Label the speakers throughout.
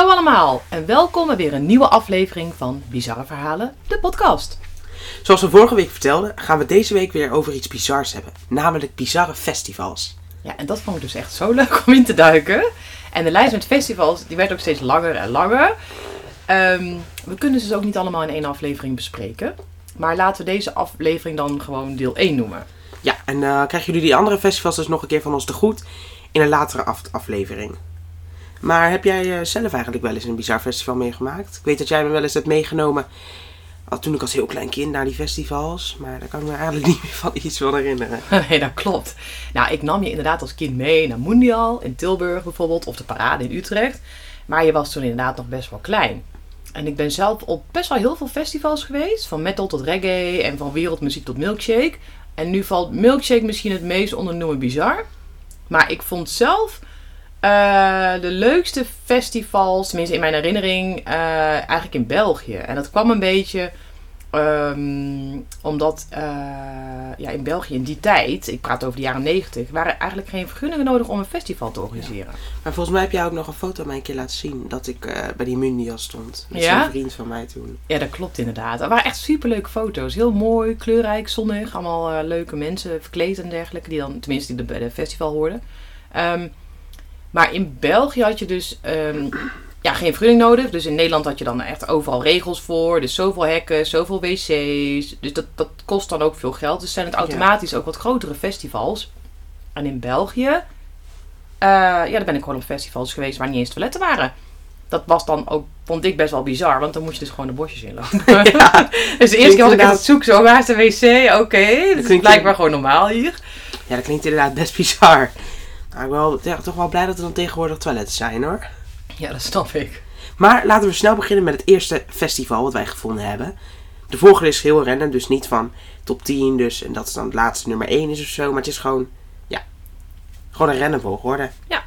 Speaker 1: Hallo allemaal en welkom bij weer een nieuwe aflevering van Bizarre Verhalen, de podcast.
Speaker 2: Zoals we vorige week vertelden, gaan we deze week weer over iets bizars hebben. Namelijk bizarre festivals.
Speaker 1: Ja, en dat vond ik dus echt zo leuk om in te duiken. En de lijst met festivals, die werd ook steeds langer en langer. Ehm, we kunnen ze dus ook niet allemaal in één aflevering bespreken. Maar laten we deze aflevering dan gewoon deel 1 noemen.
Speaker 2: Ja, en eh krijgen jullie die andere festivals dus nog een keer van ons te goed in een latere af- aflevering. Maar heb jij eh, zelf eigenlijk wel eens een bizar festival meegemaakt? Ik weet dat jij me wel eens hebt meegenomen al toen ik als heel klein kind naar die festivals. Maar daar kan ik me eigenlijk niet meer van iets van herinneren.
Speaker 1: nee, dat klopt. Nou, ik nam je inderdaad als kind mee naar Mondial in Tilburg bijvoorbeeld, of de Parade in Utrecht. Maar je was toen inderdaad nog best wel klein. En ik ben zelf op best wel heel veel festivals geweest, van metal tot reggae en van wereldmuziek tot milkshake. En nu valt milkshake misschien het meest onder de noemer bizar. Maar ik vond zelf eh, de leukste festivals, tenminste in mijn herinnering, eh, eigenlijk in België. En dat kwam een beetje ehm, omdat eh, ja, in België in die tijd, ik praat over de jaren 90, waren eigenlijk geen vergunningen nodig om een festival te organiseren.
Speaker 2: Maar volgens mij heb jij ook nog een foto mij een keer laten zien dat ik bij die Mundial stond. Met
Speaker 1: Ja?
Speaker 2: zo'n vriend van mij toen.
Speaker 1: Ja, dat klopt inderdaad. Er waren echt superleuke foto's. Heel mooi, kleurrijk, zonnig. Allemaal leuke mensen verkleed en dergelijke. Die dan, tenminste, die bij de festival hoorden. Ehm, maar in België had je dus ehm, ja, geen vergunning nodig. Dus in Nederland had je dan echt overal regels voor. Dus zoveel hekken, zoveel wc's. Dus dat, dat kost dan ook veel geld. Dus zijn het automatisch ook wat grotere festivals. En in België, eh, ja, daar ben ik gewoon op festivals geweest waar niet eens toiletten waren. Dat was dan ook, vond ik best wel bizar, want dan moest je dus gewoon de bosjes inlopen. dus de eerste keer was ik aan het zoeken, zo, waar is de wc? Oké, dat is
Speaker 2: klinkt-
Speaker 1: blijkbaar gewoon normaal hier.
Speaker 2: Ja, dat klinkt inderdaad best bizar. Maar ik ben wel, ja, toch wel blij dat er dan tegenwoordig toiletten zijn hoor.
Speaker 1: Ja, dat snap ik.
Speaker 2: Maar laten we snel beginnen met het eerste festival wat wij gevonden hebben. De volgende is heel random, dus niet van top 10, dus en dat is dan het laatste nummer 1 is of zo. Maar het is gewoon, ja, gewoon een random volgorde.
Speaker 1: Ja.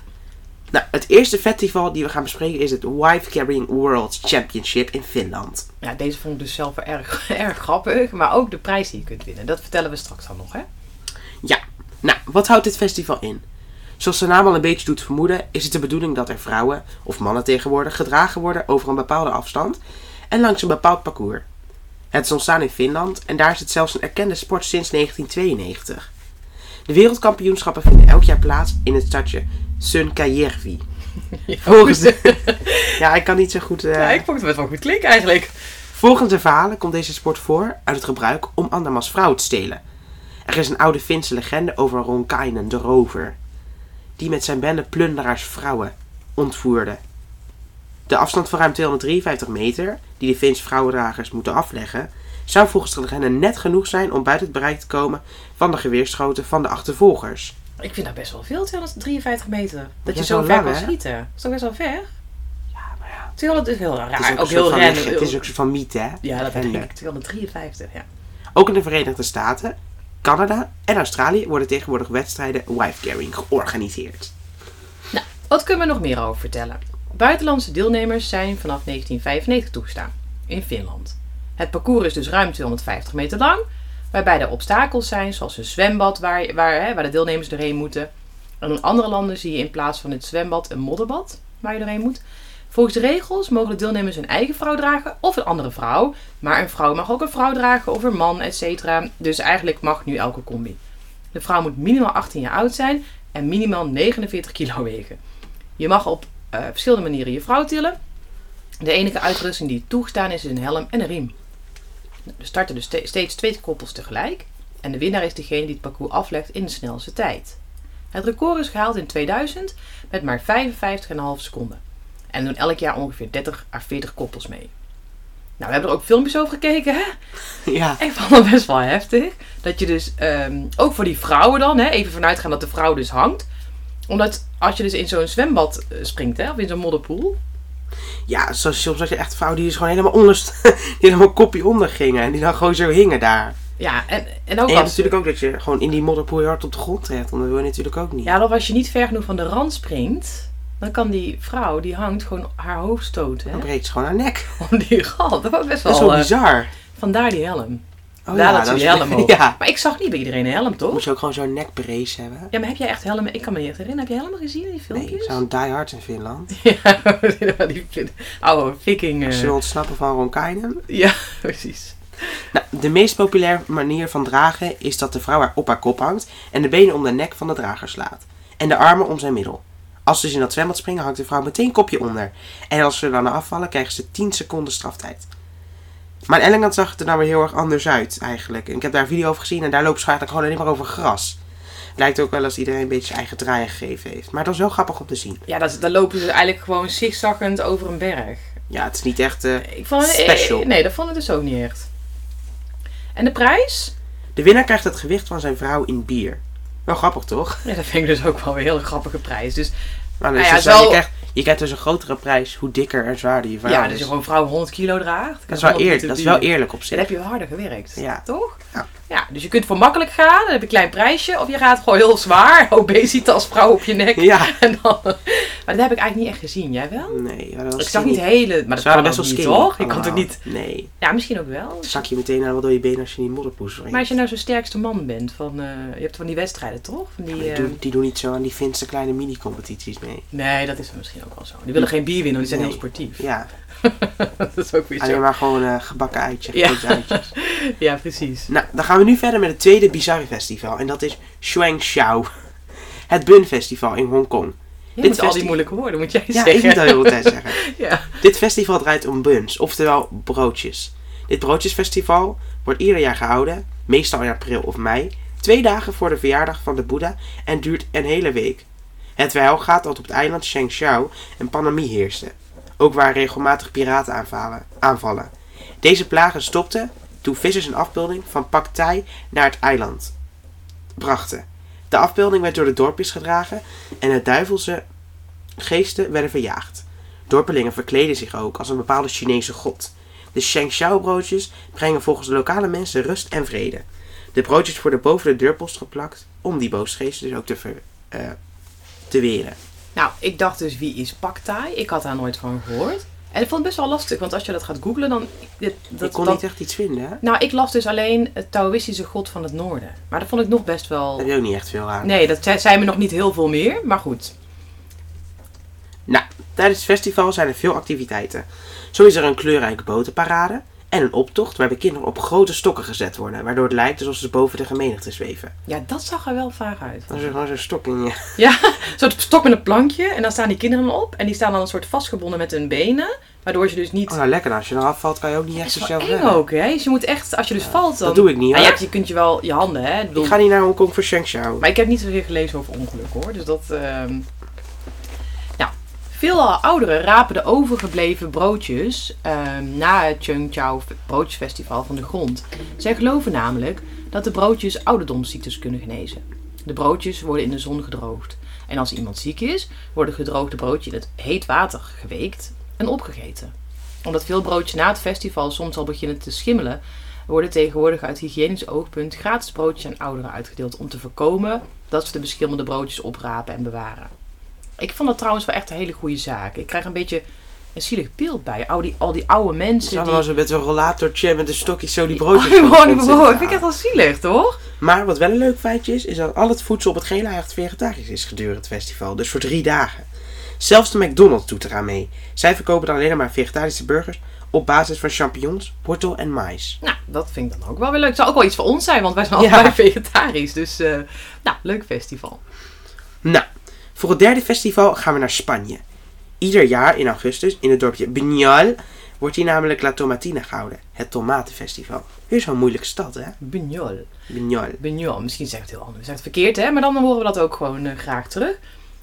Speaker 2: Nou, het eerste festival die we gaan bespreken is het Wife Carrying World Championship in Finland.
Speaker 1: Ja, deze vond ik dus zelf erg, erg grappig, maar ook de prijs die je kunt winnen. Dat vertellen we straks dan nog, hè?
Speaker 2: Ja, nou, wat houdt dit festival in? Zoals de naam al een beetje doet vermoeden, is het de bedoeling dat er vrouwen, of mannen tegenwoordig, gedragen worden over een bepaalde afstand en langs een bepaald parcours. Het is ontstaan in Finland en daar is het zelfs een erkende sport sinds 1992. De wereldkampioenschappen vinden elk jaar plaats in het stadje Sunkajärvi. Volgens de... ja, ik kan niet zo goed... eh,
Speaker 1: Ja, ik vond het wel goed klinken eigenlijk.
Speaker 2: Volgens de verhalen komt deze sport voor uit het gebruik om andermans vrouw te stelen. Er is een oude Finse legende over Ronkainen de rover, die met zijn bende plunderaars vrouwen ontvoerde. De afstand van ruim 253 meter, die de Finse vrouwendragers moeten afleggen, zou volgens de legende net genoeg zijn om buiten het bereik te komen van de geweerschoten van de achtervolgers.
Speaker 1: Ik vind dat best wel veel, 253 meter. Dat
Speaker 2: Ja,
Speaker 1: je zo ver
Speaker 2: lang,
Speaker 1: kan
Speaker 2: hè?
Speaker 1: schieten. Dat is toch best wel ver?
Speaker 2: Ja, maar ja.
Speaker 1: 200 is heel raar.
Speaker 2: Het is ook,
Speaker 1: ook heel random.
Speaker 2: het is ook een soort van mythe, hè?
Speaker 1: Ja, dat
Speaker 2: eh,
Speaker 1: ik. 253, ja.
Speaker 2: Ook in de Verenigde Staten, Canada en Australië worden tegenwoordig wedstrijden wife carrying georganiseerd.
Speaker 1: Wat kunnen we nog meer over vertellen? Buitenlandse deelnemers zijn vanaf 1995 toegestaan in Finland. Het parcours is dus ruim 250 meter lang, waarbij er obstakels zijn, zoals een zwembad waar, waar, hè, waar de deelnemers doorheen moeten. En in andere landen zie je in plaats van het zwembad een modderbad waar je doorheen moet. Volgens de regels mogen de deelnemers hun eigen vrouw dragen of een andere vrouw. Maar een vrouw mag ook een vrouw dragen of een man, etc. Dus eigenlijk mag nu elke combi. De vrouw moet minimaal 18 jaar oud zijn en minimaal 49 kilo wegen. Je mag op eh, verschillende manieren je vrouw tillen. De enige uitrusting die toegestaan is, is een helm en een riem. Er starten dus ste- steeds twee koppels tegelijk. En de winnaar is degene die het parcours aflegt in de snelste tijd. Het record is gehaald in 2000 met maar 55,5 seconden. En doen elk jaar ongeveer 30 à 40 koppels mee. Nou, we hebben er ook filmpjes over gekeken, hè?
Speaker 2: Ja,
Speaker 1: Ik vond het best wel heftig. Dat je dus, ehm, ook voor die vrouwen dan, hè, even vanuit gaan dat de vrouw dus hangt. Omdat als je dus in zo'n zwembad eh, springt, hè, of in zo'n modderpoel.
Speaker 2: ja soms, soms had je echt vrouwen die dus gewoon helemaal onder, die helemaal kopje onder gingen en die dan gewoon zo hingen daar.
Speaker 1: Ja, en, en ook
Speaker 2: En
Speaker 1: als,
Speaker 2: natuurlijk ook dat je gewoon in die modderpoel je hard op de grond terecht, want dat wil je natuurlijk ook niet.
Speaker 1: ja, dat als je niet ver genoeg van de rand springt, dan kan die vrouw, die hangt, gewoon haar hoofd stoten.
Speaker 2: Dan breekt ze gewoon haar nek.
Speaker 1: om die rand. Dat was best
Speaker 2: Dat is
Speaker 1: wel,
Speaker 2: wel
Speaker 1: eh,
Speaker 2: bizar.
Speaker 1: vandaar die helm.
Speaker 2: Oh
Speaker 1: Daar had
Speaker 2: dat is-
Speaker 1: een helm op.
Speaker 2: Ja.
Speaker 1: Maar ik zag niet bij iedereen een helm, toch?
Speaker 2: Moet je ook gewoon zo'n nekbrace hebben?
Speaker 1: Ja, maar heb jij echt helmen? Ik kan me niet echt herinneren. Heb je helmen gezien in die
Speaker 2: Nee,
Speaker 1: filmpjes?
Speaker 2: zo'n die hard in Finland.
Speaker 1: Ja, die oude viking. eh,
Speaker 2: Ze wil ontsnappen van Ronkainen.
Speaker 1: Ja, precies.
Speaker 2: Nou, de meest populaire manier van dragen is dat de vrouw haar op haar kop hangt en de benen om de nek van de drager slaat. En de armen om zijn middel. Als ze dus in dat zwembad springen, hangt de vrouw meteen kopje onder. En als ze dan afvallen, krijgen ze 10 seconden straftijd. Maar in Engeland zag het er nou weer heel erg anders uit, eigenlijk. En ik heb daar een video over gezien en daar loopt ze eigenlijk gewoon alleen maar over gras. Het lijkt ook wel als iedereen een beetje zijn eigen draai gegeven heeft. Maar dat is wel grappig om te zien.
Speaker 1: Ja, dat, dan lopen ze eigenlijk gewoon zigzaggend over een berg.
Speaker 2: Ja, het is niet echt... eh,
Speaker 1: Ik vond het,
Speaker 2: Special.
Speaker 1: eh, Nee, dat vond ik dus ook niet echt. En de prijs?
Speaker 2: De winnaar krijgt het gewicht van zijn vrouw in bier. Wel grappig, toch?
Speaker 1: Ja, dat vind ik dus ook wel weer een hele grappige prijs. Dus
Speaker 2: Maar dus
Speaker 1: Nou ja,
Speaker 2: wel-
Speaker 1: zo-
Speaker 2: je, krijgt, je krijgt dus een grotere prijs hoe dikker en zwaarder je vrouw
Speaker 1: ja,
Speaker 2: is.
Speaker 1: dus je gewoon vrouw 100 kilo draagt.
Speaker 2: dat, is wel eer, dat is wel eerlijk op
Speaker 1: Dan
Speaker 2: zich.
Speaker 1: heb je harder gewerkt.
Speaker 2: Ja.
Speaker 1: Toch?
Speaker 2: Ja.
Speaker 1: Ja. Dus je kunt voor makkelijk gaan, dan heb je een klein prijsje. Of je gaat gewoon heel zwaar, obesitas vrouw op je nek.
Speaker 2: Ja.
Speaker 1: En dan, maar dat heb ik eigenlijk niet echt gezien. Jij wel?
Speaker 2: Nee, maar dat was
Speaker 1: Ik zag niet hele... Maar dat
Speaker 2: waren best wel
Speaker 1: niet,
Speaker 2: skinny.
Speaker 1: toch? Kan toch
Speaker 2: allemaal.
Speaker 1: niet...
Speaker 2: Nee.
Speaker 1: Ja, misschien ook wel.
Speaker 2: Zak je meteen aan wat door je been als je die modderpoes.
Speaker 1: Maar als je nou zo'n sterkste man bent, van, eh, je hebt van die wedstrijden toch? Van die,
Speaker 2: die,
Speaker 1: eh,
Speaker 2: doen, die doen niet zo aan die Finse kleine mini-competities mee.
Speaker 1: Nee, dat is misschien ook wel zo. Die willen geen bier winnen, want die zijn
Speaker 2: Nee.
Speaker 1: heel sportief.
Speaker 2: Ja,
Speaker 1: dat is ook weer
Speaker 2: alleen maar gewoon eh, gebakken eitjes.
Speaker 1: Ja.
Speaker 2: eitjes.
Speaker 1: Ja, precies.
Speaker 2: Nou, dan gaan we nu verder met het tweede bizarre festival. En dat is Shuangshao. Het Bun Festival in Hongkong.
Speaker 1: Jij
Speaker 2: Dit
Speaker 1: moet al die moeilijke woorden, moet jij
Speaker 2: Ja,
Speaker 1: zeggen.
Speaker 2: ik moet dat de hele tijd zeggen.
Speaker 1: Ja.
Speaker 2: Dit festival draait om buns, oftewel broodjes. Dit broodjesfestival wordt ieder jaar gehouden, meestal in april of mei, twee dagen voor de verjaardag van de Boeddha en duurt een hele week. Het wel gaat dat op het eiland Shengshao een pandemie heerste, ook waar regelmatig piraten aanvallen. Deze plagen stopten toen vissers een afbeelding van Pak Thai naar het eiland brachten. De afbeelding werd door de dorpjes gedragen en de duivelse geesten werden verjaagd. Dorpelingen verkleden zich ook als een bepaalde Chinese god. De Shengshao broodjes brengen volgens de lokale mensen rust en vrede. De broodjes worden boven de deurpost geplakt om die boosgeesten dus ook te, ver, eh, te weren.
Speaker 1: Nou, ik dacht dus, wie is Pak Thai? Ik had daar nooit van gehoord. En ik vond het best wel lastig, want als je dat gaat googlen, dan... dit- dat,
Speaker 2: ik kon niet echt iets vinden, hè?
Speaker 1: Nou, ik las dus alleen het Taoïstische god van het noorden. Maar dat vond ik nog best
Speaker 2: Daar
Speaker 1: wel...
Speaker 2: heb je ook niet echt veel aan.
Speaker 1: Nee, dat zei me nog niet heel veel meer, maar goed.
Speaker 2: Nou, tijdens het festival zijn er veel activiteiten. Zo is er een kleurrijke botenparade en een optocht waarbij kinderen op grote stokken gezet worden, waardoor het lijkt alsof ze boven de gemenigte zweven.
Speaker 1: Ja, dat zag er wel vaag uit.
Speaker 2: Dan is er gewoon zo'n stok in je.
Speaker 1: Ja, soort stok met een plankje. En dan staan die kinderen op. En die staan dan een soort vastgebonden met hun benen. Waardoor ze dus niet...
Speaker 2: Oh, nou lekker. dan. Als je dan afvalt, kan je ook niet echt zelf redden.
Speaker 1: ook, hè? Dus je moet echt, als je dus valt dan...
Speaker 2: Dat doe ik niet,
Speaker 1: Nou,
Speaker 2: hoor.
Speaker 1: je, hebt, je kunt je wel je handen, hè? Bedoel-
Speaker 2: Ik ga niet naar Hongkong voor Shengshao.
Speaker 1: Maar ik heb niet zoveel gelezen over ongelukken, hoor. Dus dat... ehm Nou, veel ouderen rapen de overgebleven broodjes ehm, na het Cheungchao broodjesfestival van de grond. Zij geloven namelijk dat de broodjes ouderdomsziektes kunnen genezen. De broodjes worden in de zon gedroogd. En als iemand ziek is, worden gedroogde broodjes in het heet water geweekt en opgegeten. Omdat veel broodjes na het festival soms al beginnen te schimmelen, worden tegenwoordig uit hygiënisch oogpunt gratis broodjes aan ouderen uitgedeeld om te voorkomen dat ze de beschimmelde broodjes oprapen en bewaren. Ik vond dat trouwens wel echt een hele goede zaak. Ik krijg een beetje een zielig beeld bij. Al die, al die oude mensen
Speaker 2: hadden
Speaker 1: die...
Speaker 2: wel zo met zo'n rollatortje met een stokje zo die broodjes.
Speaker 1: Oh, brood.
Speaker 2: te
Speaker 1: Vind ik echt wel zielig, toch?
Speaker 2: Maar wat wel een leuk feitje is, is dat al het voedsel op het gele echt vegetarisch is gedurende het festival. Dus voor drie dagen. Zelfs de McDonald's doet eraan mee. Zij verkopen dan alleen maar vegetarische burgers op basis van champignons, wortel en mais.
Speaker 1: Nou, dat vind ik dan ook wel weer leuk. Het zou ook wel iets voor ons zijn, want wij zijn
Speaker 2: Ja.
Speaker 1: allebei vegetarisch. Dus, eh, nou, leuk festival.
Speaker 2: Nou, voor het derde festival gaan we naar Spanje. Ieder jaar in augustus in het dorpje Buñol wordt hier namelijk La Tomatina gehouden. Het tomatenfestival. Weer zo'n moeilijke stad, hè?
Speaker 1: Buñol.
Speaker 2: Buñol.
Speaker 1: Buñol. Misschien zeg ik het heel anders. Zeg het verkeerd, hè? Maar dan horen we dat ook gewoon eh, graag terug.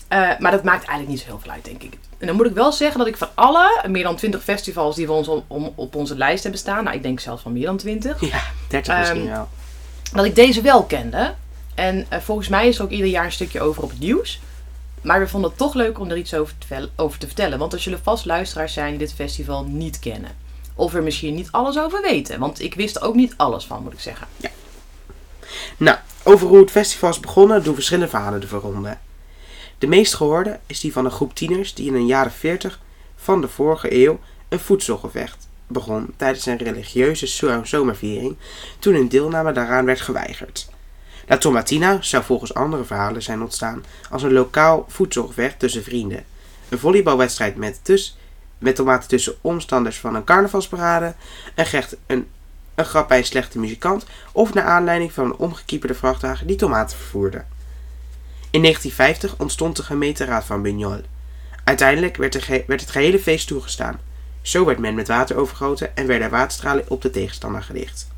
Speaker 1: Eh, maar dat maakt eigenlijk niet zo heel veel uit, denk ik. En dan moet ik wel zeggen dat ik van alle meer dan 20 festivals die we ons om, om- op onze lijst hebben staan, nou ik denk zelfs van meer dan 20,
Speaker 2: Ja, 30 misschien
Speaker 1: Ehm,
Speaker 2: wel.
Speaker 1: dat ik deze wel kende. En eh, volgens mij is er ook ieder jaar een stukje over op het nieuws. Maar we vonden het toch leuk om er iets over te, over te vertellen. Want er zullen vast luisteraars zijn die dit festival niet kennen. Of er misschien niet alles over weten. Want ik wist er ook niet alles van, moet ik zeggen.
Speaker 2: Nou, over hoe het festival is begonnen doen verschillende verhalen de verronde. De meest gehoorde is die van een groep tieners die in de jaren 40 van de vorige eeuw een voedselgevecht begon tijdens een religieuze zo- zomerviering toen een deelname daaraan werd geweigerd. La Tomatina zou volgens andere verhalen zijn ontstaan als een lokaal voedselgevecht tussen vrienden. Een volleybalwedstrijd met, dus, met tomaten tussen omstanders van een carnavalsparade, een, gecht, een, een grap bij een slechte muzikant of naar aanleiding van een omgekieperde vrachtwagen die tomaten vervoerde. In 1950 ontstond de gemeenteraad van Bugnol. Uiteindelijk werd, de werd het gehele feest toegestaan. Zo werd men met water overgoten en werden waterstralen op de tegenstander gericht.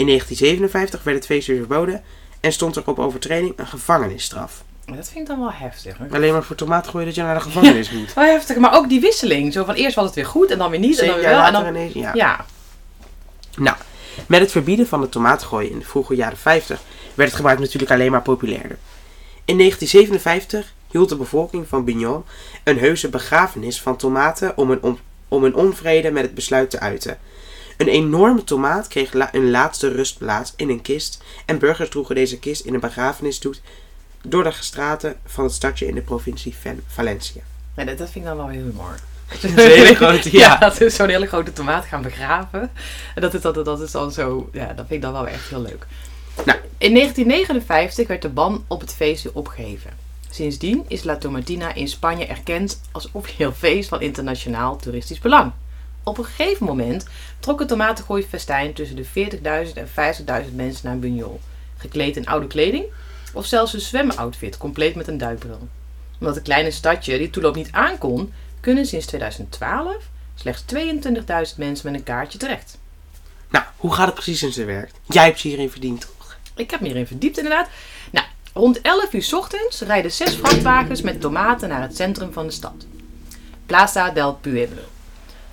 Speaker 2: In 1957 werd het feest weer verboden en stond er op overtreding een gevangenisstraf.
Speaker 1: Dat vind ik dan wel heftig. hoor.
Speaker 2: Alleen maar voor tomaat gooien dat je naar de gevangenis moet.
Speaker 1: Wel heftig, maar ook die wisseling. Zo van eerst was het weer goed en dan weer niet. En dan weer wel. En dan,
Speaker 2: ineens, ja.
Speaker 1: ja.
Speaker 2: Nou, met het verbieden van de tomaatgooien in de vroege jaren 50 werd het gebruik natuurlijk alleen maar populairder. In 1957 hield de bevolking van Bignon een heuse begrafenis van tomaten om een, on- om een onvrede met het besluit te uiten. Een enorme tomaat kreeg la- een laatste rustplaats in een kist en burgers droegen deze kist in een begrafenisstoet door de straten van het stadje in de provincie Valencia.
Speaker 1: Ja, dat, dat vind ik dan wel humor.
Speaker 2: is een hele grote, ja.
Speaker 1: dat is zo'n hele grote tomaat gaan begraven. En dat is, dat, dat is dan zo, ja, dat vind ik dan wel echt heel leuk.
Speaker 2: Nou.
Speaker 1: In 1959 werd de ban op het feest weer opgeheven. Sindsdien is La Tomatina in Spanje erkend als officieel feest van internationaal toeristisch belang. Op een gegeven moment trok het tomatengooifestijn tussen de 40.000 en 50.000 mensen naar Buñol. Gekleed in oude kleding of zelfs een zwemoutfit, compleet met een duikbril. Omdat het kleine stadje die toeloop niet aankon, kunnen sinds 2012 slechts 22.000 mensen met een kaartje terecht.
Speaker 2: Nou, hoe gaat het precies in zijn werk? Jij hebt je hierin verdiend, toch?
Speaker 1: Ik heb me hierin verdiept inderdaad. Nou, rond 11 uur 's ochtends rijden zes vrachtwagens met tomaten naar het centrum van de stad. Plaza del Pueblo.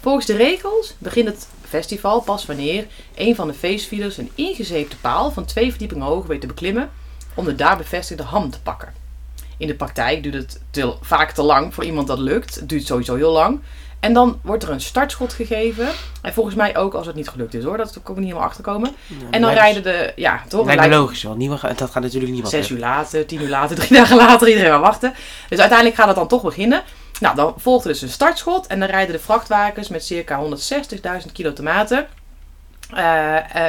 Speaker 1: Volgens de regels begint het festival pas wanneer een van de feestvierders een ingezeepte paal van twee verdiepingen hoog weet te beklimmen om de daar bevestigde ham te pakken. In de praktijk duurt het te, vaak te lang voor iemand dat lukt. Het duurt sowieso heel lang. En dan wordt er een startschot gegeven. En volgens mij ook als het niet gelukt is hoor. Dat kom ik niet helemaal achterkomen. En dan rijden de... Ja, toch?
Speaker 2: Lijkt me logisch, want niemand, dat gaat natuurlijk niemand
Speaker 1: Zes
Speaker 2: hebben.
Speaker 1: uur later, tien uur later, drie dagen later, iedereen maar wachten. Dus uiteindelijk gaat het dan toch beginnen. Nou, dan volgt er dus een startschot en dan rijden de vrachtwagens met circa 160.000 kilo tomaten.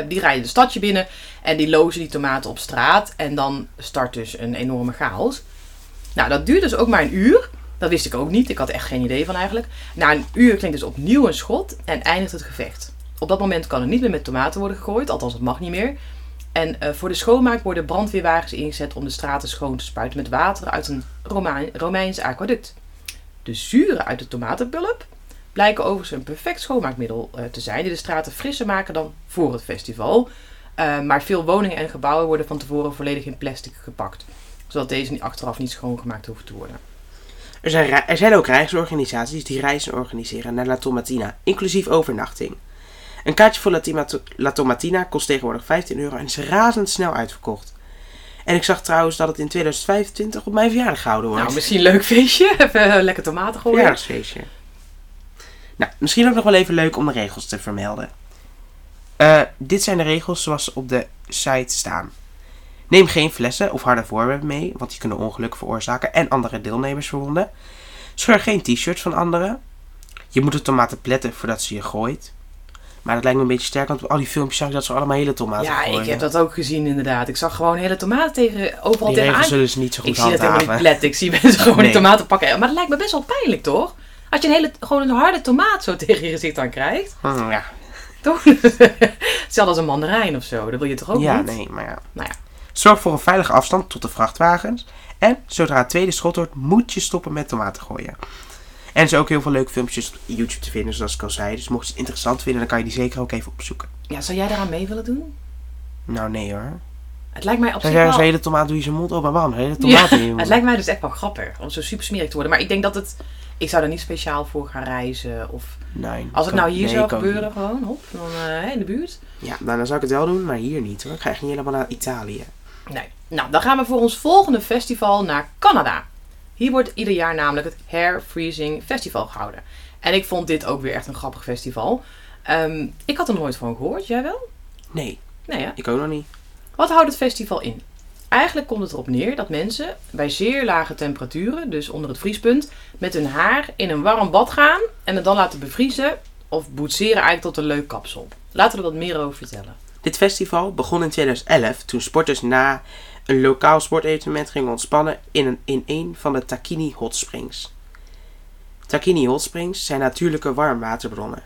Speaker 1: die rijden de stadje binnen en die lozen die tomaten op straat. En dan start dus een enorme chaos. Nou, dat duurt dus ook maar een uur. Dat wist ik ook niet. Ik had echt geen idee van eigenlijk. Na een uur klinkt dus opnieuw een schot en eindigt het gevecht. Op dat moment kan er niet meer met tomaten worden gegooid, althans het mag niet meer. En eh, voor de schoonmaak worden brandweerwagens ingezet om de straten schoon te spuiten met water uit een Romeins aquaduct. De zuren uit de tomatenpulp blijken overigens een perfect schoonmaakmiddel eh, te zijn, die de straten frisser maken dan voor het festival. Eh, maar veel woningen en gebouwen worden van tevoren volledig in plastic gepakt, zodat deze achteraf niet schoongemaakt hoeven te worden.
Speaker 2: Er zijn, er zijn ook reisorganisaties die reizen organiseren naar La Tomatina, inclusief overnachting. Een kaartje voor La Tomatina kost tegenwoordig 15 euro en is razendsnel uitverkocht. En ik zag trouwens dat het in 2025 op mijn verjaardag gehouden wordt.
Speaker 1: Nou, misschien een leuk feestje. Even eh, lekker tomaten gooien.
Speaker 2: Verjaardagsfeestje. Nou, misschien ook nog wel even leuk om de regels te vermelden. Eh, dit zijn de regels zoals ze op de site staan. Neem geen flessen of harde voorwerpen mee, want die kunnen ongeluk veroorzaken en andere deelnemers verwonden. Scheur geen t-shirts van anderen. Je moet de tomaten pletten voordat ze je gooit. Maar dat lijkt me een beetje sterk, want op al die filmpjes zag ik dat ze allemaal hele tomaten
Speaker 1: Ja,
Speaker 2: gooien.
Speaker 1: ik heb dat ook gezien inderdaad. Ik zag gewoon hele tomaten tegen, overal
Speaker 2: Die
Speaker 1: tegenaan
Speaker 2: zullen ze niet zo
Speaker 1: Ik
Speaker 2: goed
Speaker 1: zie dat helemaal niet. Ik zie mensen gewoon
Speaker 2: Nee.
Speaker 1: die tomaten pakken. Maar dat lijkt me best wel pijnlijk, toch? Als je een hele, gewoon een harde tomaat zo tegen je gezicht aan krijgt.
Speaker 2: Hm, ja,
Speaker 1: Toch? Hetzelfde als een mandarijn of zo. Dat wil je toch ook
Speaker 2: ja
Speaker 1: niet?
Speaker 2: nee, maar ja.
Speaker 1: Nou ja.
Speaker 2: Zorg voor een veilige afstand tot de vrachtwagens. En zodra het tweede schot wordt, moet je stoppen met tomaten gooien. En er zijn ook heel veel leuke filmpjes op YouTube te vinden, zoals ik al zei. Dus mocht je het interessant vinden, dan kan je die zeker ook even opzoeken.
Speaker 1: Ja, zou jij daaraan mee willen doen?
Speaker 2: Nou, nee hoor.
Speaker 1: Het lijkt mij op zich wel...
Speaker 2: zo'n hele tomaat doe je zijn mond open, bam, een hele tomaat in je mond.
Speaker 1: Het lijkt mij dus echt wel grappig om zo super smerig te worden. Maar ik denk dat het... Ik zou er niet speciaal voor gaan reizen. Of
Speaker 2: Nee,
Speaker 1: als het
Speaker 2: kan-
Speaker 1: nou hier
Speaker 2: nee,
Speaker 1: zou gebeuren,
Speaker 2: niet.
Speaker 1: gewoon, hop, dan, eh, in de buurt.
Speaker 2: Ja, nou, dan zou ik het wel doen, maar hier niet hoor. Ik ga echt niet helemaal naar Italië.
Speaker 1: Nee. Nou, dan gaan we voor ons volgende festival naar Canada. Hier wordt ieder jaar namelijk het Hair Freezing Festival gehouden. En ik vond dit ook weer echt een grappig festival. Ehm, ik had er nooit van gehoord, jij wel?
Speaker 2: Nee,
Speaker 1: Nee hè?
Speaker 2: ik ook nog niet.
Speaker 1: Wat houdt het festival in? Eigenlijk komt het erop neer dat mensen bij zeer lage temperaturen, dus onder het vriespunt, met hun haar in een warm bad gaan en het dan laten bevriezen of boetseren eigenlijk tot een leuk kapsel. Laten we er wat meer over vertellen.
Speaker 2: Dit festival begon in 2011 toen sporters na een lokaal sportevenement gingen ontspannen in een, in een van de Takini Hot Springs. Takini Hot Springs zijn natuurlijke warmwaterbronnen.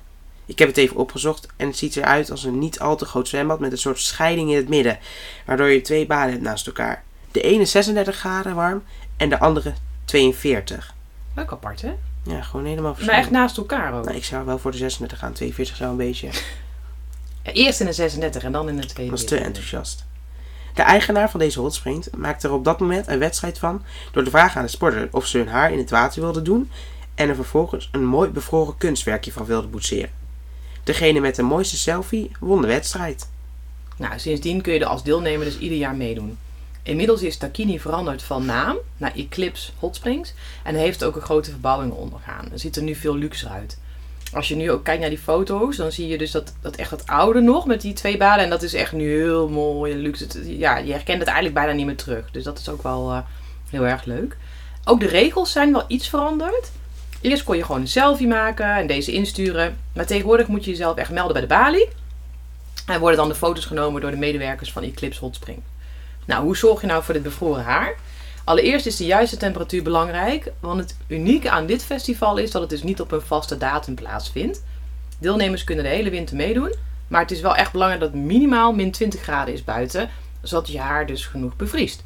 Speaker 2: Ik heb het even opgezocht en het ziet eruit als een niet al te groot zwembad met een soort scheiding in het midden, waardoor je twee baden hebt naast elkaar. De ene 36 graden warm en de andere 42.
Speaker 1: Leuk apart, hè?
Speaker 2: Ja, gewoon helemaal
Speaker 1: Maar
Speaker 2: verschillend.
Speaker 1: echt naast elkaar ook.
Speaker 2: Nou, ik zou wel voor de 36 gaan, 42 zou een beetje.
Speaker 1: Eerst in de 36 en dan in de
Speaker 2: Ik
Speaker 1: 42.
Speaker 2: was te enthousiast. De eigenaar van deze hot springs maakte er op dat moment een wedstrijd van door de vraag aan de sporter of ze hun haar in het water wilden doen en er vervolgens een mooi bevroren kunstwerkje van wilden boetseren. Degene met de mooiste selfie won de wedstrijd.
Speaker 1: Nou, sindsdien kun je er als deelnemer dus ieder jaar meedoen. Inmiddels is Takini veranderd van naam naar Eclipse Hot Springs en heeft ook een grote verbouwing ondergaan. Het ziet er nu veel luxer uit. Als je nu ook kijkt naar die foto's, dan zie je dus dat, dat echt wat oude nog met die twee baden. En dat is echt nu heel mooi en luxe. Ja, je herkent het eigenlijk bijna niet meer terug. Dus dat is ook wel eh, heel erg leuk. Ook de regels zijn wel iets veranderd. Eerst kon je gewoon een selfie maken en deze insturen. Maar tegenwoordig moet je jezelf echt melden bij de balie. En worden dan de foto's genomen door de medewerkers van Eclipse Hot Spring. Nou, hoe zorg je nou voor dit bevroren haar? Allereerst is de juiste temperatuur belangrijk, want het unieke aan dit festival is dat het dus niet op een vaste datum plaatsvindt. Deelnemers kunnen de hele winter meedoen, maar het is wel echt belangrijk dat het minimaal min 20 graden is buiten, zodat je haar dus genoeg bevriest.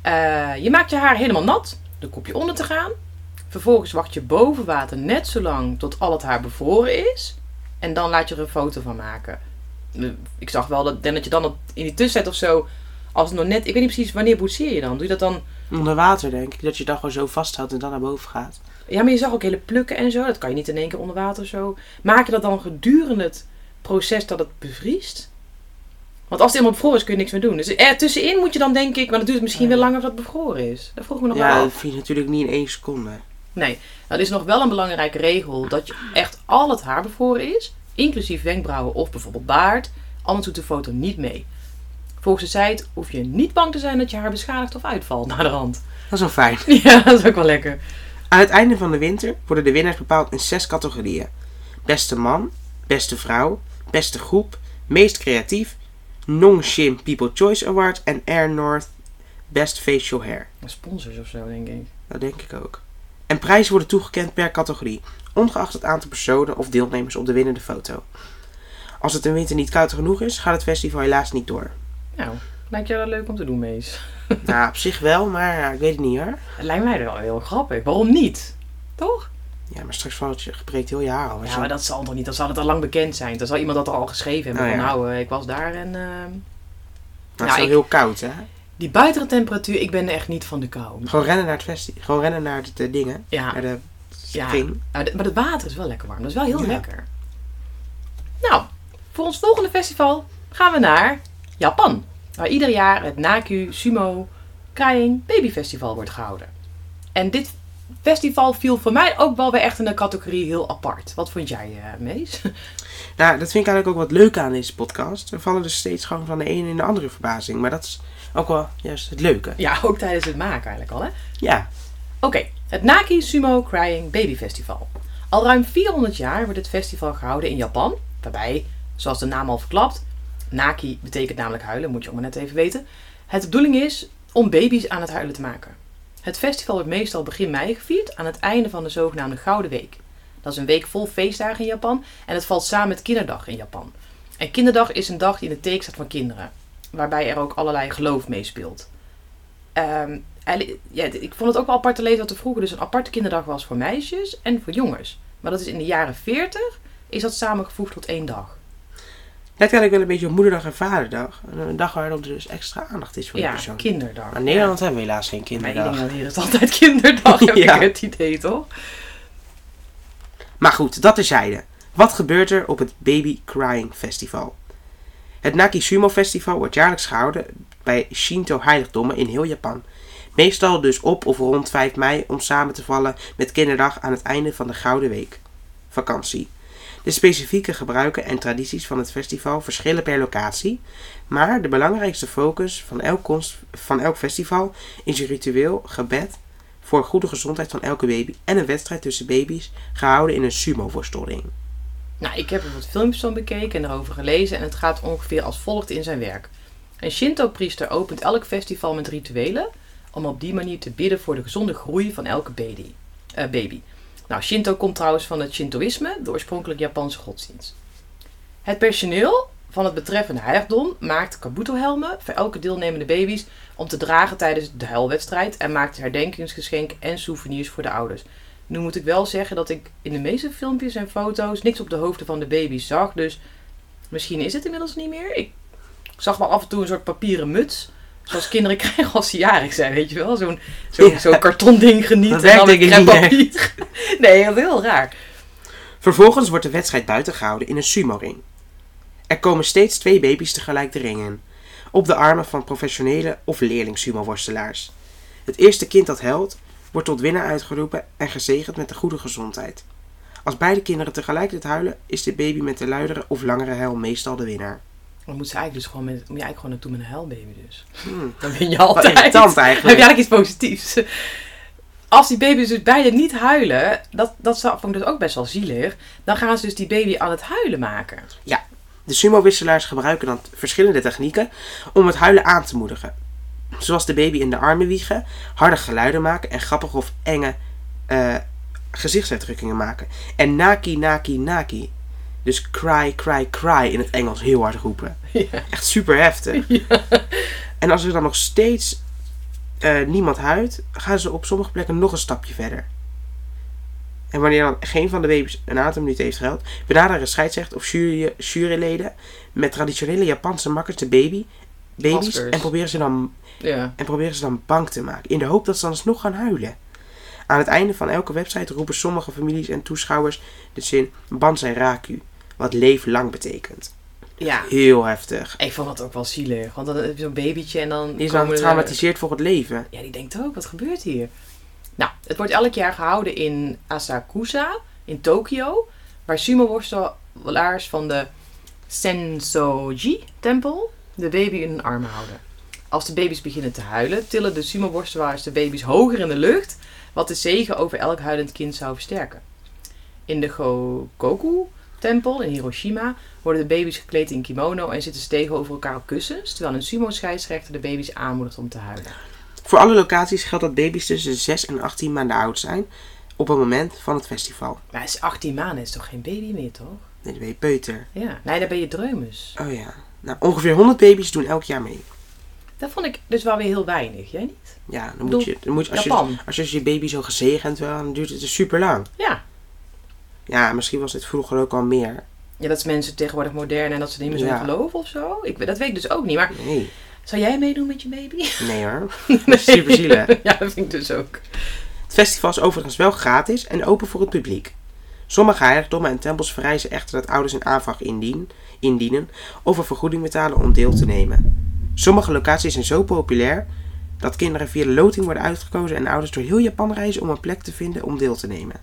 Speaker 1: Eh, je maakt je haar helemaal nat, dan kop je onder te gaan. Vervolgens wacht je boven water net zo lang tot al het haar bevroren is. En dan laat je er een foto van maken. Eh, Ik zag wel dat, dat je dan in die tussentijd of zo, als het nog net, ik weet niet precies wanneer boetseer je dan. Doe je dat dan
Speaker 2: Onder water denk ik, dat je dat gewoon zo vasthoudt en dan naar boven gaat.
Speaker 1: Ja, maar je zag ook hele plukken en zo. Dat kan je niet in één keer onder water zo. Maak je dat dan gedurende het proces dat het bevriest? Want als het helemaal bevroren is, kun je niks meer doen. Dus er tussenin moet je dan denk ik... Maar dat duurt misschien wel langer voordat het bevroren is. Dat vroeg me nog
Speaker 2: Ja,
Speaker 1: wel
Speaker 2: dat
Speaker 1: af.
Speaker 2: vind je natuurlijk niet in één seconde.
Speaker 1: Nee, dat is nog wel een belangrijke regel. Dat je echt al het haar bevroren is. Inclusief wenkbrauwen of bijvoorbeeld baard. Anders doet de foto niet mee. Volgens de site hoef je niet bang te zijn dat je haar beschadigt of uitvalt naar de rand.
Speaker 2: Dat is wel fijn.
Speaker 1: Ja, dat is ook wel lekker.
Speaker 2: Aan het einde van de winter worden de winnaars bepaald in zes categorieën. Beste man, beste vrouw, beste groep, meest creatief, Nongshim People Choice Award en Air North Best Facial Hair.
Speaker 1: Sponsors of zo, denk ik.
Speaker 2: Dat denk ik ook. En prijzen worden toegekend per categorie, ongeacht het aantal personen of deelnemers op de winnende foto. Als het in winter niet koud genoeg is, gaat het festival helaas niet door.
Speaker 1: Nou, lijkt jou dat leuk om te doen, Mees?
Speaker 2: Nou, op zich wel, maar ja, ik weet het niet hoor.
Speaker 1: Het lijkt mij wel heel grappig. Waarom niet? Toch?
Speaker 2: Ja, maar straks valt je gebreekt heel je haar al.
Speaker 1: Ja, maar dat zal toch niet? Dan zal het al lang bekend zijn. Dan zal iemand dat al geschreven hebben.
Speaker 2: Ja.
Speaker 1: nou, eh, ik was daar en... eh,
Speaker 2: Maar het is wel
Speaker 1: ik-
Speaker 2: heel koud, hè?
Speaker 1: Die buitentemperatuur, ik ben echt niet van de kou.
Speaker 2: Gewoon rennen naar het festival. Gewoon rennen naar de, de dingen.
Speaker 1: Ja,
Speaker 2: Naar de
Speaker 1: ja. Nou, maar het water is wel lekker warm. Dat is wel heel
Speaker 2: Ja.
Speaker 1: lekker. Nou, voor ons volgende festival gaan we naar Japan. Waar ieder jaar het Naku Sumo Crying Baby Festival wordt gehouden. En dit festival viel voor mij ook wel weer echt in de categorie heel apart. Wat vond jij, eh, Mees?
Speaker 2: Nou, dat vind ik eigenlijk ook wat leuk aan deze podcast. We vallen dus steeds gewoon van de ene in de andere verbazing. Maar dat is ook wel juist het leuke.
Speaker 1: Ja, ook tijdens het maken eigenlijk al, hè?
Speaker 2: Ja,
Speaker 1: Oké, het Naki Sumo Crying Baby Festival. Al ruim 400 jaar wordt het festival gehouden in Japan. Waarbij, zoals de naam al verklapt, Naki betekent namelijk huilen, moet je ook maar net even weten. Het de bedoeling is om baby's aan het huilen te maken. Het festival wordt meestal begin mei gevierd aan het einde van de zogenaamde Gouden Week. Dat is een week vol feestdagen in Japan en het valt samen met Kinderdag in Japan. En Kinderdag is een dag die in het teken staat van kinderen, waarbij er ook allerlei geloof meespeelt. Ehm, ja, ik vond het ook wel apart te lezen dat er vroeger dus een aparte kinderdag was voor meisjes en voor jongens. Maar dat is in de jaren 40 is dat samengevoegd tot één dag.
Speaker 2: Lijkt eigenlijk wel een beetje op moederdag en vaderdag. Een dag waarop er dus extra aandacht is voor de
Speaker 1: Ja,
Speaker 2: persoon.
Speaker 1: kinderdag.
Speaker 2: Maar in Nederland hebben we helaas geen
Speaker 1: Ja. Maar
Speaker 2: kinderdag.
Speaker 1: iedereen het altijd kinderdag, heb
Speaker 2: Ja.
Speaker 1: ik het idee, toch?
Speaker 2: Maar goed, dat terzijde. Wat gebeurt er op het Baby Crying Festival? Het Naki Sumo Festival wordt jaarlijks gehouden bij Shinto heiligdommen in heel Japan. Meestal dus op of rond 5 mei om samen te vallen met kinderdag aan het einde van de Gouden Week. Vakantie. De specifieke gebruiken en tradities van het festival verschillen per locatie, maar de belangrijkste focus van elk, van elk festival is een ritueel gebed voor goede gezondheid van elke baby en een wedstrijd tussen baby's gehouden in een sumo-worsteling.
Speaker 1: Nou, ik heb er wat filmpjes van bekeken en erover gelezen en het gaat ongeveer als volgt in zijn werk. Een Shinto-priester opent elk festival met rituelen om op die manier te bidden voor de gezonde groei van elke baby. eh, baby. Nou, Shinto komt trouwens van het Shintoïsme, de oorspronkelijk Japanse godsdienst. Het personeel van het betreffende heiligdom maakt kabuto-helmen voor elke deelnemende baby's om te dragen tijdens de huilwedstrijd en maakt herdenkingsgeschenk en souvenirs voor de ouders. Nu moet ik wel zeggen dat ik in de meeste filmpjes en foto's niks op de hoofden van de baby's zag, dus misschien is het inmiddels niet meer. Ik zag wel af en toe een soort papieren muts. Zoals kinderen krijgen als ze jarig zijn, weet je wel? Zo'n zo'n
Speaker 2: Ja.
Speaker 1: karton ding genieten.
Speaker 2: Dat
Speaker 1: en dan
Speaker 2: ik niet.
Speaker 1: Nee, dat is heel raar.
Speaker 2: Vervolgens wordt de wedstrijd buiten gehouden in een sumo-ring. Er komen steeds twee baby's tegelijk de ring in, op de armen van professionele of leerling sumo-worstelaars. Het eerste kind dat huilt, wordt tot winnaar uitgeroepen en gezegend met de goede gezondheid. Als beide kinderen tegelijkertijd huilen, is de baby met de luidere of langere huil meestal de winnaar.
Speaker 1: Dan moet ze eigenlijk dus gewoon met, moet je eigenlijk gewoon naartoe met een huilbaby dus.
Speaker 2: Hmm.
Speaker 1: Dan win je altijd.
Speaker 2: irritant
Speaker 1: Heb
Speaker 2: eigenlijk.
Speaker 1: je eigenlijk iets positiefs? Als die baby's dus beide niet huilen, dat, dat vond ik dus ook best wel zielig. Dan gaan ze dus die baby aan het huilen maken.
Speaker 2: De sumo-wisselaars gebruiken dan verschillende technieken om het huilen aan te moedigen. Zoals de baby in de armen wiegen, harde geluiden maken en grappige of enge eh, gezichtsuitdrukkingen maken. En naki, naki, naki. Dus cry, cry, cry in het Engels heel hard roepen.
Speaker 1: Ja.
Speaker 2: Echt super heftig. En als er dan nog steeds eh, niemand huilt, gaan ze op sommige plekken nog een stapje verder. En wanneer dan geen van de baby's een aantal minuten heeft gehuild, benaderen scheidsrechter of jury, juryleden met traditionele Japanse makkers de baby, baby's en proberen, ze dan,
Speaker 1: Ja.
Speaker 2: en proberen ze dan bang te maken. In de hoop dat ze dan alsnog gaan huilen. Aan het einde van elke website roepen sommige families en toeschouwers de zin Bansai Raku, wat leef lang betekent.
Speaker 1: ja.
Speaker 2: Heel heftig.
Speaker 1: Ik vond dat ook wel zielig. Want dan heb je zo'n babytje en dan...
Speaker 2: Die is
Speaker 1: er-
Speaker 2: getraumatiseerd voor het leven.
Speaker 1: Ja, die denkt ook, wat gebeurt hier? Nou, het wordt elk jaar gehouden in Asakusa, in Tokio, waar sumo-worstelaars van de Sensoji-tempel de baby in hun armen houden. Als de baby's beginnen te huilen, tillen de sumo-worstelaars de baby's hoger in de lucht, wat de zegen over elk huilend kind zou versterken. In de Gokoku-tempel in Hiroshima worden de baby's gekleed in kimono en zitten ze tegenover elkaar op kussens, terwijl een sumo-scheidsrechter de baby's aanmoedigt om te huilen.
Speaker 2: Voor alle locaties geldt dat baby's tussen 6 en 18 maanden oud zijn op het moment van het festival.
Speaker 1: Maar is 18 maanden is toch geen baby meer, toch?
Speaker 2: Nee, dan ben je peuter.
Speaker 1: Ja. Nee, dan ben je dreumes.
Speaker 2: Oh ja. Nou, ongeveer 100 baby's doen elk jaar mee.
Speaker 1: Dat vond ik dus wel weer heel weinig. Jij niet?
Speaker 2: Ja, dan moet je, dan moet je, als, je als je je baby zo gezegend wil, dan duurt het dus super lang.
Speaker 1: Ja.
Speaker 2: Ja, misschien was dit vroeger ook al meer.
Speaker 1: Ja, dat is mensen tegenwoordig modern en dat ze niet meer zo
Speaker 2: Ja.
Speaker 1: geloven of zo. Ik, dat weet ik dus ook niet. Maar
Speaker 2: Nee,
Speaker 1: zou jij meedoen met je baby?
Speaker 2: nee hoor. Is super zielig.
Speaker 1: ja, dat vind ik dus ook.
Speaker 2: Het festival is overigens wel gratis en open voor het publiek. Sommige heiligdommen en tempels vereisen echter dat ouders een aanvraag indien, indienen of een vergoeding betalen om deel te nemen. Sommige locaties zijn zo populair dat kinderen via de loting worden uitgekozen en ouders door heel Japan reizen om een plek te vinden om deel te nemen.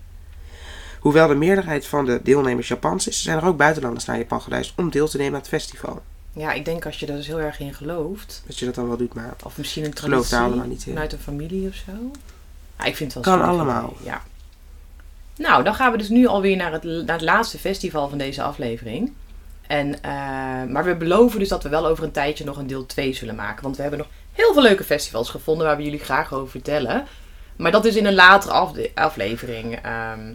Speaker 2: Hoewel de meerderheid van de deelnemers Japans is, zijn er ook buitenlanders naar Japan gereisd om deel te nemen aan het festival.
Speaker 1: Ja, ik denk als je daar dus heel erg in gelooft.
Speaker 2: Dat je dat dan wel doet, maar
Speaker 1: Of misschien een traditie
Speaker 2: allemaal niet in.
Speaker 1: vanuit een familie of zo. Ja, ik vind het wel
Speaker 2: Kan allemaal.
Speaker 1: Ja. Nou, dan gaan we dus nu alweer naar het, naar het laatste festival van deze aflevering. En, eh, maar we beloven dus dat we wel over een tijdje nog een deel 2 zullen maken. Want we hebben nog heel veel leuke festivals gevonden waar we jullie graag over vertellen. Maar dat is in een latere afde- aflevering. Ehm,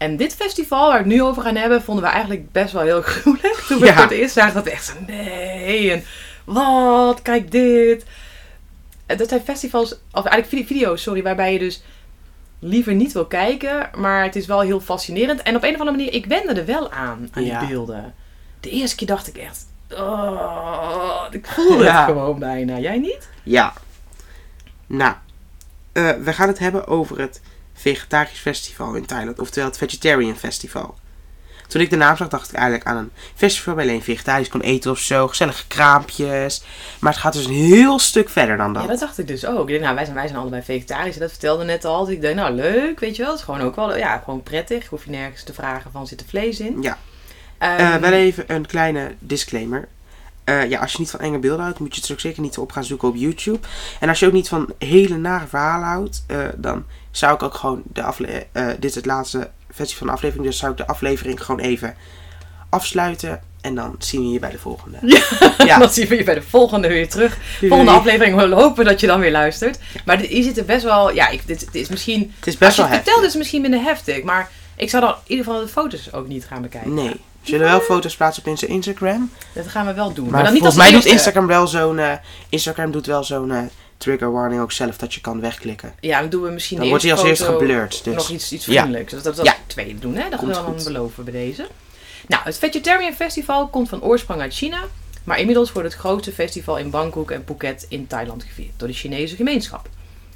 Speaker 1: en dit festival waar we het nu over gaan hebben, vonden we eigenlijk best wel heel gruwelijk. Toen we
Speaker 2: Ja.
Speaker 1: het voor het eerst zagen, dat we echt zo, nee, en wat, kijk dit. En dat zijn festivals, of eigenlijk vide- video's, sorry, waarbij je dus liever niet wil kijken, maar het is wel heel fascinerend. En op een of andere manier, ik wende er wel aan, aan
Speaker 2: Ja.
Speaker 1: die beelden. De eerste keer dacht ik echt, oh, ik voelde
Speaker 2: Ja.
Speaker 1: het gewoon bijna. Jij niet?
Speaker 2: Ja. Nou, eh, we gaan het hebben over het Vegetarisch Festival in Thailand, oftewel het Vegetarian Festival. Toen ik de naam zag, dacht ik eigenlijk aan een festival waar je alleen vegetarisch kon eten of zo, gezellige kraampjes. Maar het gaat dus een heel stuk verder dan dat.
Speaker 1: Ja, dat dacht ik dus ook. Ik denk, nou, wij zijn, wij zijn allebei vegetarisch. En dat vertelde net al. Dus ik dacht, nou, leuk, weet je wel. Het is gewoon ook wel, ja, gewoon prettig. Hoef je nergens te vragen van, zit er vlees in?
Speaker 2: Ja.
Speaker 1: Ehm,
Speaker 2: Eh, wel even een kleine disclaimer. Eh, ja, als je niet van enge beelden houdt, moet je het ook zeker niet op gaan zoeken op YouTube. En als je ook niet van hele nare verhalen houdt, eh, dan zou ik ook gewoon de afle- eh, dit het laatste versie van de aflevering. Dus zou ik de aflevering gewoon even afsluiten. En dan zien we je bij de volgende.
Speaker 1: Ja, dan zien we je bij de volgende weer terug. Volgende aflevering. We hopen dat je dan weer luistert. Maar dit- hier zit er best wel... Ja, ik, dit, dit is misschien...
Speaker 2: Het is best
Speaker 1: als je
Speaker 2: wel
Speaker 1: het
Speaker 2: heftig.
Speaker 1: vertelt is het misschien minder heftig. Maar ik zou dan in ieder geval de foto's ook niet gaan bekijken.
Speaker 2: Nee. We zullen wel foto's plaatsen op Instagram.
Speaker 1: Dat gaan we wel doen. Maar,
Speaker 2: Maar,
Speaker 1: dan niet als
Speaker 2: volgens mij doet. Instagram wel zo'n... eh, Instagram doet wel zo'n eh, trigger warning ook zelf. Dat je kan wegklikken.
Speaker 1: Ja, dan doen we misschien
Speaker 2: Dan wordt hij als
Speaker 1: eerst
Speaker 2: geblurred. Dus.
Speaker 1: nog iets, iets
Speaker 2: Ja.
Speaker 1: vriendelijks. Dat, dat, dat
Speaker 2: Ja.
Speaker 1: tweede doen, hè? Dat gaan we dan beloven bij deze. Nou, het Vegetarian Festival komt van oorsprong uit China. Maar inmiddels wordt het grootste festival in Bangkok en Phuket in Thailand gevierd door de Chinese gemeenschap.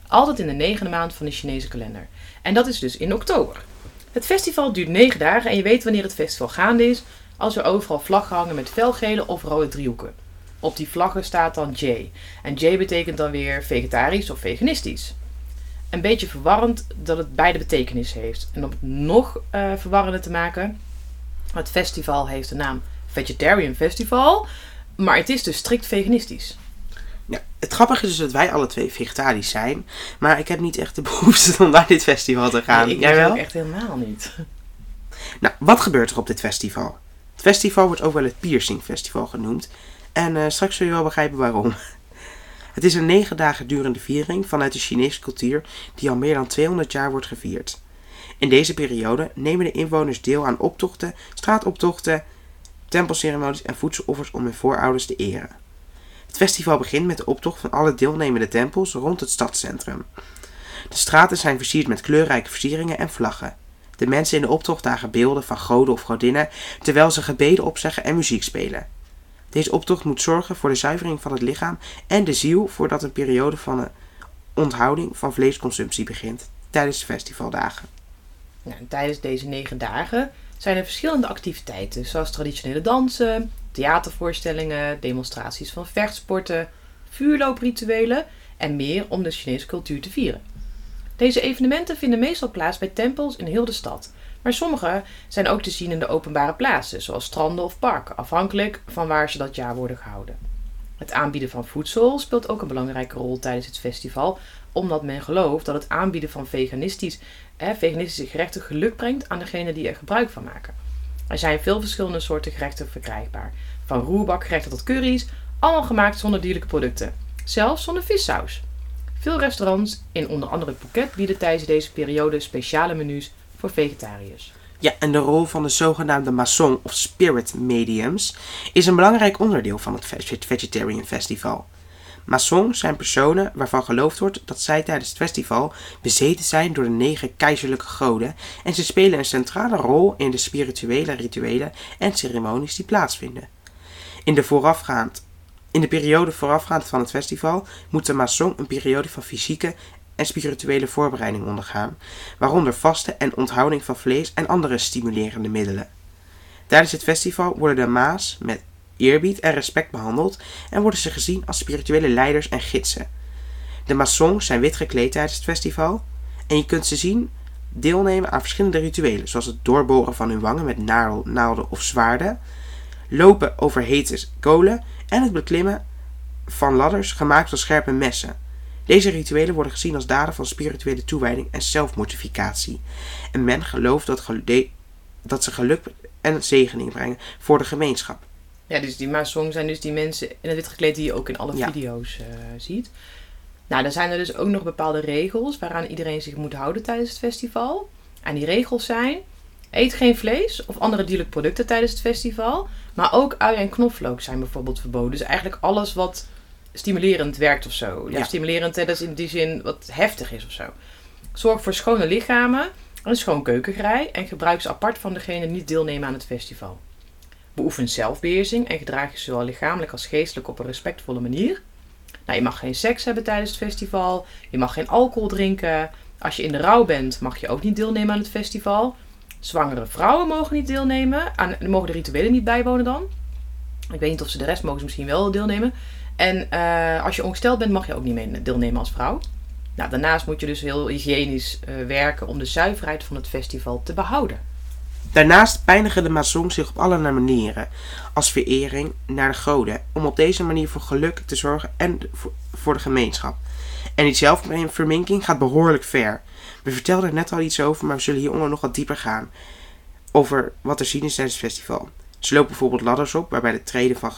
Speaker 1: Altijd in de negende maand van de Chinese kalender. En dat is dus in oktober. Het festival duurt negen dagen en je weet wanneer het festival gaande is als er overal vlaggen hangen met felgele of rode driehoeken. Op die vlaggen staat dan J. En J betekent dan weer vegetarisch of veganistisch. Een beetje verwarrend dat het beide betekenis heeft. En om het nog eh verwarrender te maken, het festival heeft de naam Vegetarian Festival, maar het is dus strikt veganistisch.
Speaker 2: Ja, het grappige is dus dat wij alle twee vegetarisch zijn. Maar ik heb niet echt de behoefte om naar dit festival te gaan.
Speaker 1: Nee, ik
Speaker 2: Jij wel?
Speaker 1: ook echt helemaal niet.
Speaker 2: Nou, wat gebeurt er op dit festival? Het festival wordt ook wel het Piercing Festival genoemd. En eh, straks zul je wel begrijpen waarom. Het is een negen dagen durende viering vanuit de Chinese cultuur die al meer dan 200 jaar wordt gevierd. In deze periode nemen de inwoners deel aan optochten, straatoptochten, tempelceremonies en voedseloffers om hun voorouders te eren. Het festival begint met de optocht van alle deelnemende tempels rond het stadscentrum. De straten zijn versierd met kleurrijke versieringen en vlaggen. De mensen in de optocht dragen beelden van goden of godinnen, terwijl ze gebeden opzeggen en muziek spelen. Deze optocht moet zorgen voor de zuivering van het lichaam en de ziel voordat een periode van een onthouding van vleesconsumptie begint tijdens de festivaldagen.
Speaker 1: Nou, en tijdens deze negen dagen zijn er verschillende activiteiten, zoals traditionele dansen, theatervoorstellingen, demonstraties van vechtsporten, vuurlooprituelen en meer om de Chinese cultuur te vieren. Deze evenementen vinden meestal plaats bij tempels in heel de stad, maar sommige zijn ook te zien in de openbare plaatsen, zoals stranden of parken, afhankelijk van waar ze dat jaar worden gehouden. Het aanbieden van voedsel speelt ook een belangrijke rol tijdens het festival, omdat men gelooft dat het aanbieden van veganistisch, eh, veganistische gerechten geluk brengt aan degenen die er gebruik van maken. Er zijn veel verschillende soorten gerechten verkrijgbaar, van roerbakgerechten tot curry's, allemaal gemaakt zonder dierlijke producten, zelfs zonder vissaus. Veel restaurants in onder andere Phuket bieden tijdens deze periode speciale menus voor vegetariërs.
Speaker 2: Ja, en de rol van de zogenaamde mason of spirit mediums is een belangrijk onderdeel van het Veg- Vegetarian Festival. Masons zijn personen waarvan geloofd wordt dat zij tijdens het festival bezeten zijn door de negen keizerlijke goden en ze spelen een centrale rol in de spirituele rituelen en ceremonies die plaatsvinden. In de, voorafgaand, in de periode voorafgaand van het festival moet de een periode van fysieke en spirituele voorbereiding ondergaan, waaronder vasten en onthouding van vlees en andere stimulerende middelen. Tijdens het festival worden de maas met eerbied en respect behandeld en worden ze gezien als spirituele leiders en gidsen. De masons zijn wit gekleed tijdens het festival en je kunt ze zien deelnemen aan verschillende rituelen, zoals het doorboren van hun wangen met naal- naalden of zwaarden, lopen over hete kolen en het beklimmen van ladders gemaakt van scherpe messen. Deze rituelen worden gezien als daden van spirituele toewijding en zelfmortificatie. En men gelooft dat, dat ze geluk en zegening brengen voor de gemeenschap.
Speaker 1: Ja, dus die Masong zijn dus die mensen in het wit gekleed die je ook in alle
Speaker 2: Ja.
Speaker 1: video's eh, ziet. Nou, dan zijn er dus ook nog bepaalde regels waaraan iedereen zich moet houden tijdens het festival. En die regels zijn: eet geen vlees of andere dierlijke producten tijdens het festival. Maar ook ui en knoflook zijn bijvoorbeeld verboden. Dus eigenlijk alles wat stimulerend werkt of zo. Ja,
Speaker 2: Ja.
Speaker 1: stimulerend, dat is in die zin wat heftig is of zo. Zorg voor schone lichamen, een schoon keukengrij en gebruik ze apart van degene die niet deelnemen aan het festival. Beoefen zelfbeheersing en gedraag je zowel lichamelijk als geestelijk op een respectvolle manier. Nou, je mag geen seks hebben tijdens het festival. Je mag geen alcohol drinken. Als je in de rouw bent, mag je ook niet deelnemen aan het festival. Zwangere vrouwen mogen niet deelnemen. Aan, mogen de rituelen niet bijwonen dan. Ik weet niet of ze de rest mogen ze misschien wel deelnemen. En eh, als je ongesteld bent, mag je ook niet mee deelnemen als vrouw. Nou, daarnaast moet je dus heel hygiënisch eh, werken om de zuiverheid van het festival te behouden.
Speaker 2: Daarnaast pijnigen de masons zich op allerlei manieren als verering naar de goden, om op deze manier voor geluk te zorgen en voor- de gemeenschap. En die zelfverminking gaat behoorlijk ver. We vertelden er net al iets over, maar we zullen hieronder nog wat dieper gaan. Over wat er zien is tijdens het festival. Ze lopen bijvoorbeeld ladders op, waarbij de treden van,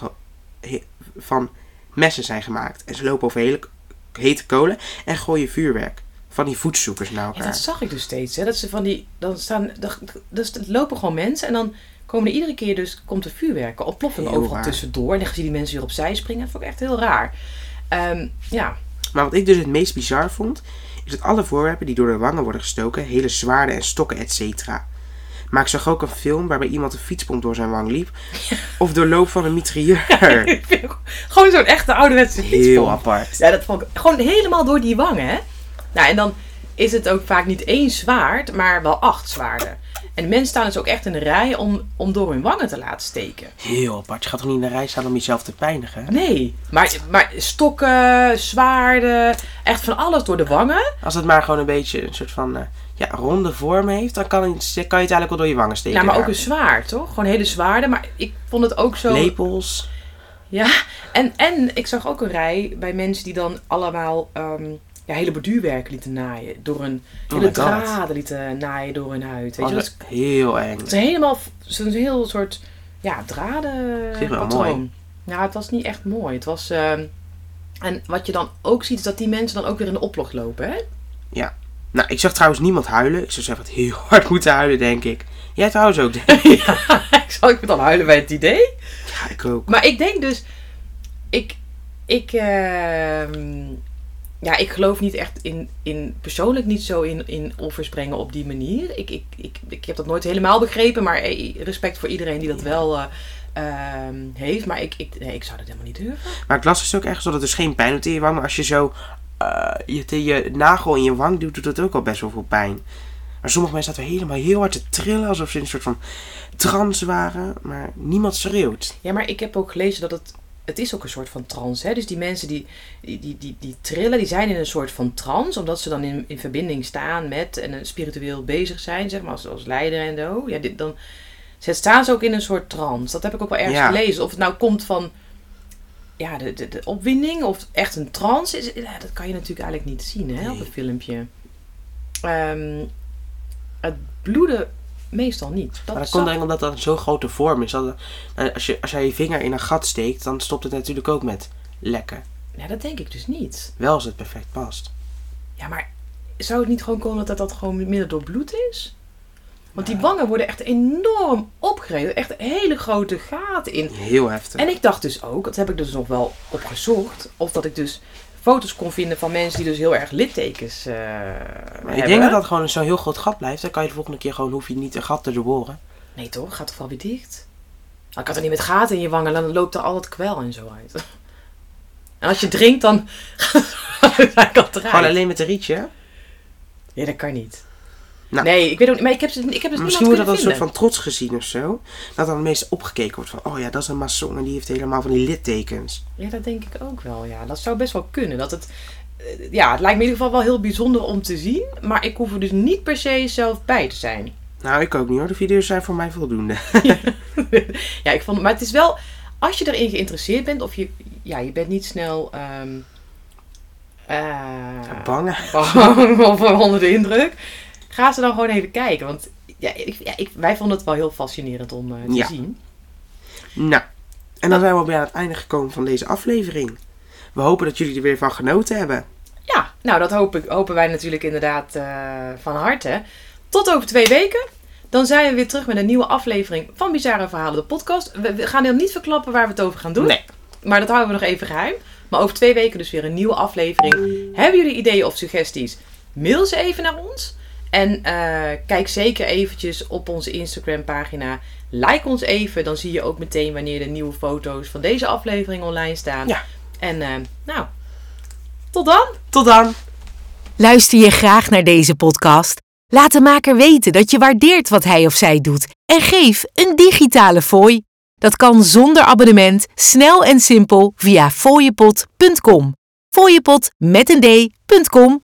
Speaker 2: van messen zijn gemaakt. En ze lopen over hele hete kolen en gooien vuurwerk. Van die voetzoekers naar
Speaker 1: Ja,
Speaker 2: elkaar.
Speaker 1: dat zag ik dus steeds. Hè? Dat ze van die, dan staan, dat- dus lopen gewoon mensen en dan komen er iedere keer dus, komt er vuurwerk, ontploffingen overal
Speaker 2: raar.
Speaker 1: tussendoor. En dan zie je die mensen weer opzij springen. Dat vond ik echt heel raar. Ehm, ja,
Speaker 2: Maar wat ik dus het meest bizar vond, is dat alle voorwerpen die door de wangen worden gestoken, hele zwaarden en stokken, etc. Maar ik zag ook een film waarbij iemand een fietspomp door zijn wang liep. Of door loop van een mitrailleur.
Speaker 1: Gewoon zo'n echte ouderwetse
Speaker 2: Heel
Speaker 1: fietspomp.
Speaker 2: apart.
Speaker 1: Ja, dat vond ik gewoon helemaal door die wangen, hè. Nou, en dan is het ook vaak niet één zwaard, maar wel acht zwaarden. En de mensen staan dus ook echt in de rij om, om door hun wangen te laten steken.
Speaker 2: Heel apart. Je gaat toch niet in de rij staan om jezelf te pijnigen? hè?
Speaker 1: Nee, maar, maar stokken, zwaarden, echt van alles door de wangen.
Speaker 2: Als het maar gewoon een beetje een soort van eh, ja, ronde vorm heeft, dan kan, het, kan je het eigenlijk wel door je wangen steken.
Speaker 1: Ja, maar ook een zwaard, toch? Gewoon hele zwaarden. Maar ik vond het ook zo...
Speaker 2: Lepels.
Speaker 1: Ja, en, en ik zag ook een rij bij mensen die dan allemaal ehm, ja, hele borduurwerken lieten naaien. Door een
Speaker 2: Oh
Speaker 1: hele draden lieten naaien door hun huid. Weet je,
Speaker 2: Oh,
Speaker 1: dat is,
Speaker 2: heel eng.
Speaker 1: het is helemaal zo'n heel soort ja, draden patroon. Ja, het was niet echt mooi. Het was... ehm, en wat je dan ook ziet, is dat die mensen dan ook weer in de oplocht lopen, hè?
Speaker 2: Nou, ik zag trouwens niemand huilen. Ik zou zelf wat heel hard moeten huilen, denk ik. Jij trouwens ook, denk ik.
Speaker 1: ja, ik zal ik dan huilen bij het idee.
Speaker 2: Ja, ik ook.
Speaker 1: Maar ik denk dus, ik, ik, ehm, ja, ik geloof niet echt in, in persoonlijk niet zo in, in offers brengen op die manier. Ik, ik, ik, ik heb dat nooit helemaal begrepen, maar eh, respect voor iedereen die dat wel eh, ehm, heeft. Maar ik, ik, nee, ik zou dat helemaal niet durven.
Speaker 2: Maar ik las dus ook ergens dat het dus geen pijn doet in je wang. Maar als je zo eh, je, je nagel in je wang doet, doet dat ook al best wel veel pijn. Maar sommige mensen zaten helemaal heel hard te trillen. Alsof ze in een soort van trance waren. Maar niemand schreeuwt.
Speaker 1: Ja, maar ik heb ook gelezen dat het. Het is ook een soort van trance. Hè? Dus die mensen die, die, die, die, die trillen, die zijn in een soort van trance. Omdat ze dan in, in verbinding staan met en eh, spiritueel bezig zijn, zeg maar, als, als leider en zo. Ja, dit, dan ze staan ze ook in een soort trance. Dat heb ik ook wel ergens
Speaker 2: Ja.
Speaker 1: gelezen. Of het nou komt van ja, de, de, de opwinding of echt een trance is. Ja, dat kan je natuurlijk eigenlijk niet zien hè, op een filmpje. Ehm, het bloeden meestal niet. Dat
Speaker 2: maar dat
Speaker 1: zag-
Speaker 2: komt denk ik omdat dat een zo grote vorm is. Dat, eh, als, je, als jij je vinger in een gat steekt, dan stopt het natuurlijk ook met lekken.
Speaker 1: Ja, dat denk ik dus niet.
Speaker 2: Wel als het perfect past.
Speaker 1: Ja, maar zou het niet gewoon komen dat dat gewoon minder door bloed is? Want die wangen worden echt enorm opgereden. Echt hele grote gaten in.
Speaker 2: Heel heftig.
Speaker 1: En ik dacht dus ook, dat heb ik dus nog wel opgezocht. Of dat ik dus foto's kon vinden van mensen die dus heel erg littekens eh hebben.
Speaker 2: ik denk dat dat gewoon zo'n heel groot gat blijft. Dan kan je de volgende keer gewoon, hoef je niet een gat te doorboren.
Speaker 1: Nee toch, gaat toch wel weer dicht? Nou, ik had er niet met gaten in je wangen, dan loopt er al het kwel en zo uit. En als je drinkt, dan gaat het eruit.
Speaker 2: Gewoon alleen met een rietje.
Speaker 1: Ja, dat kan niet.
Speaker 2: Nou.
Speaker 1: nee, ik weet ook niet. Maar ik heb, ik heb dus
Speaker 2: Misschien wordt dat een
Speaker 1: kunnen
Speaker 2: soort van trots gezien of zo. Dat dan meest opgekeken wordt van, oh ja, dat is een maçon en die heeft helemaal van die littekens.
Speaker 1: Ja, dat denk ik ook wel. Ja, dat zou best wel kunnen. Dat het, eh, ja, het lijkt me in ieder geval wel heel bijzonder om te zien. Maar ik hoef er dus niet per se zelf bij te zijn.
Speaker 2: Nou, ik ook niet hoor. De video's zijn voor mij voldoende.
Speaker 1: ja, ik vond, maar het is wel, als je erin geïnteresseerd bent, of je, ja, je bent niet snel ehm eh,
Speaker 2: Bang.
Speaker 1: bang of onder de indruk, ga ze dan gewoon even kijken. Want ja, ik, ja, ik, wij vonden het wel heel fascinerend om eh, te
Speaker 2: Ja.
Speaker 1: zien.
Speaker 2: Nou, en dan zijn we weer aan het einde gekomen van deze aflevering. We hopen dat jullie er weer van genoten hebben.
Speaker 1: Ja, nou dat hoop ik, hopen wij natuurlijk inderdaad eh, van harte. Tot over twee weken. Dan zijn we weer terug met een nieuwe aflevering van Bizarre Verhalen, de podcast. We, we gaan heel niet verklappen waar we het over gaan doen.
Speaker 2: Nee.
Speaker 1: Maar dat houden we nog even geheim. Maar over twee weken dus weer een nieuwe aflevering. Hebben jullie ideeën of suggesties? Mail ze even naar ons. En eh, kijk zeker eventjes op onze Instagram pagina. Like ons even. Dan zie je ook meteen wanneer de nieuwe foto's van deze aflevering online staan.
Speaker 2: Ja.
Speaker 1: En eh, nou, tot dan!
Speaker 2: Tot dan!
Speaker 3: Luister je graag naar deze podcast? Laat de maker weten dat je waardeert wat hij of zij doet en geef een digitale fooi. Dat kan zonder abonnement, snel en simpel via fooiepot.com. Fooiepot met een d.com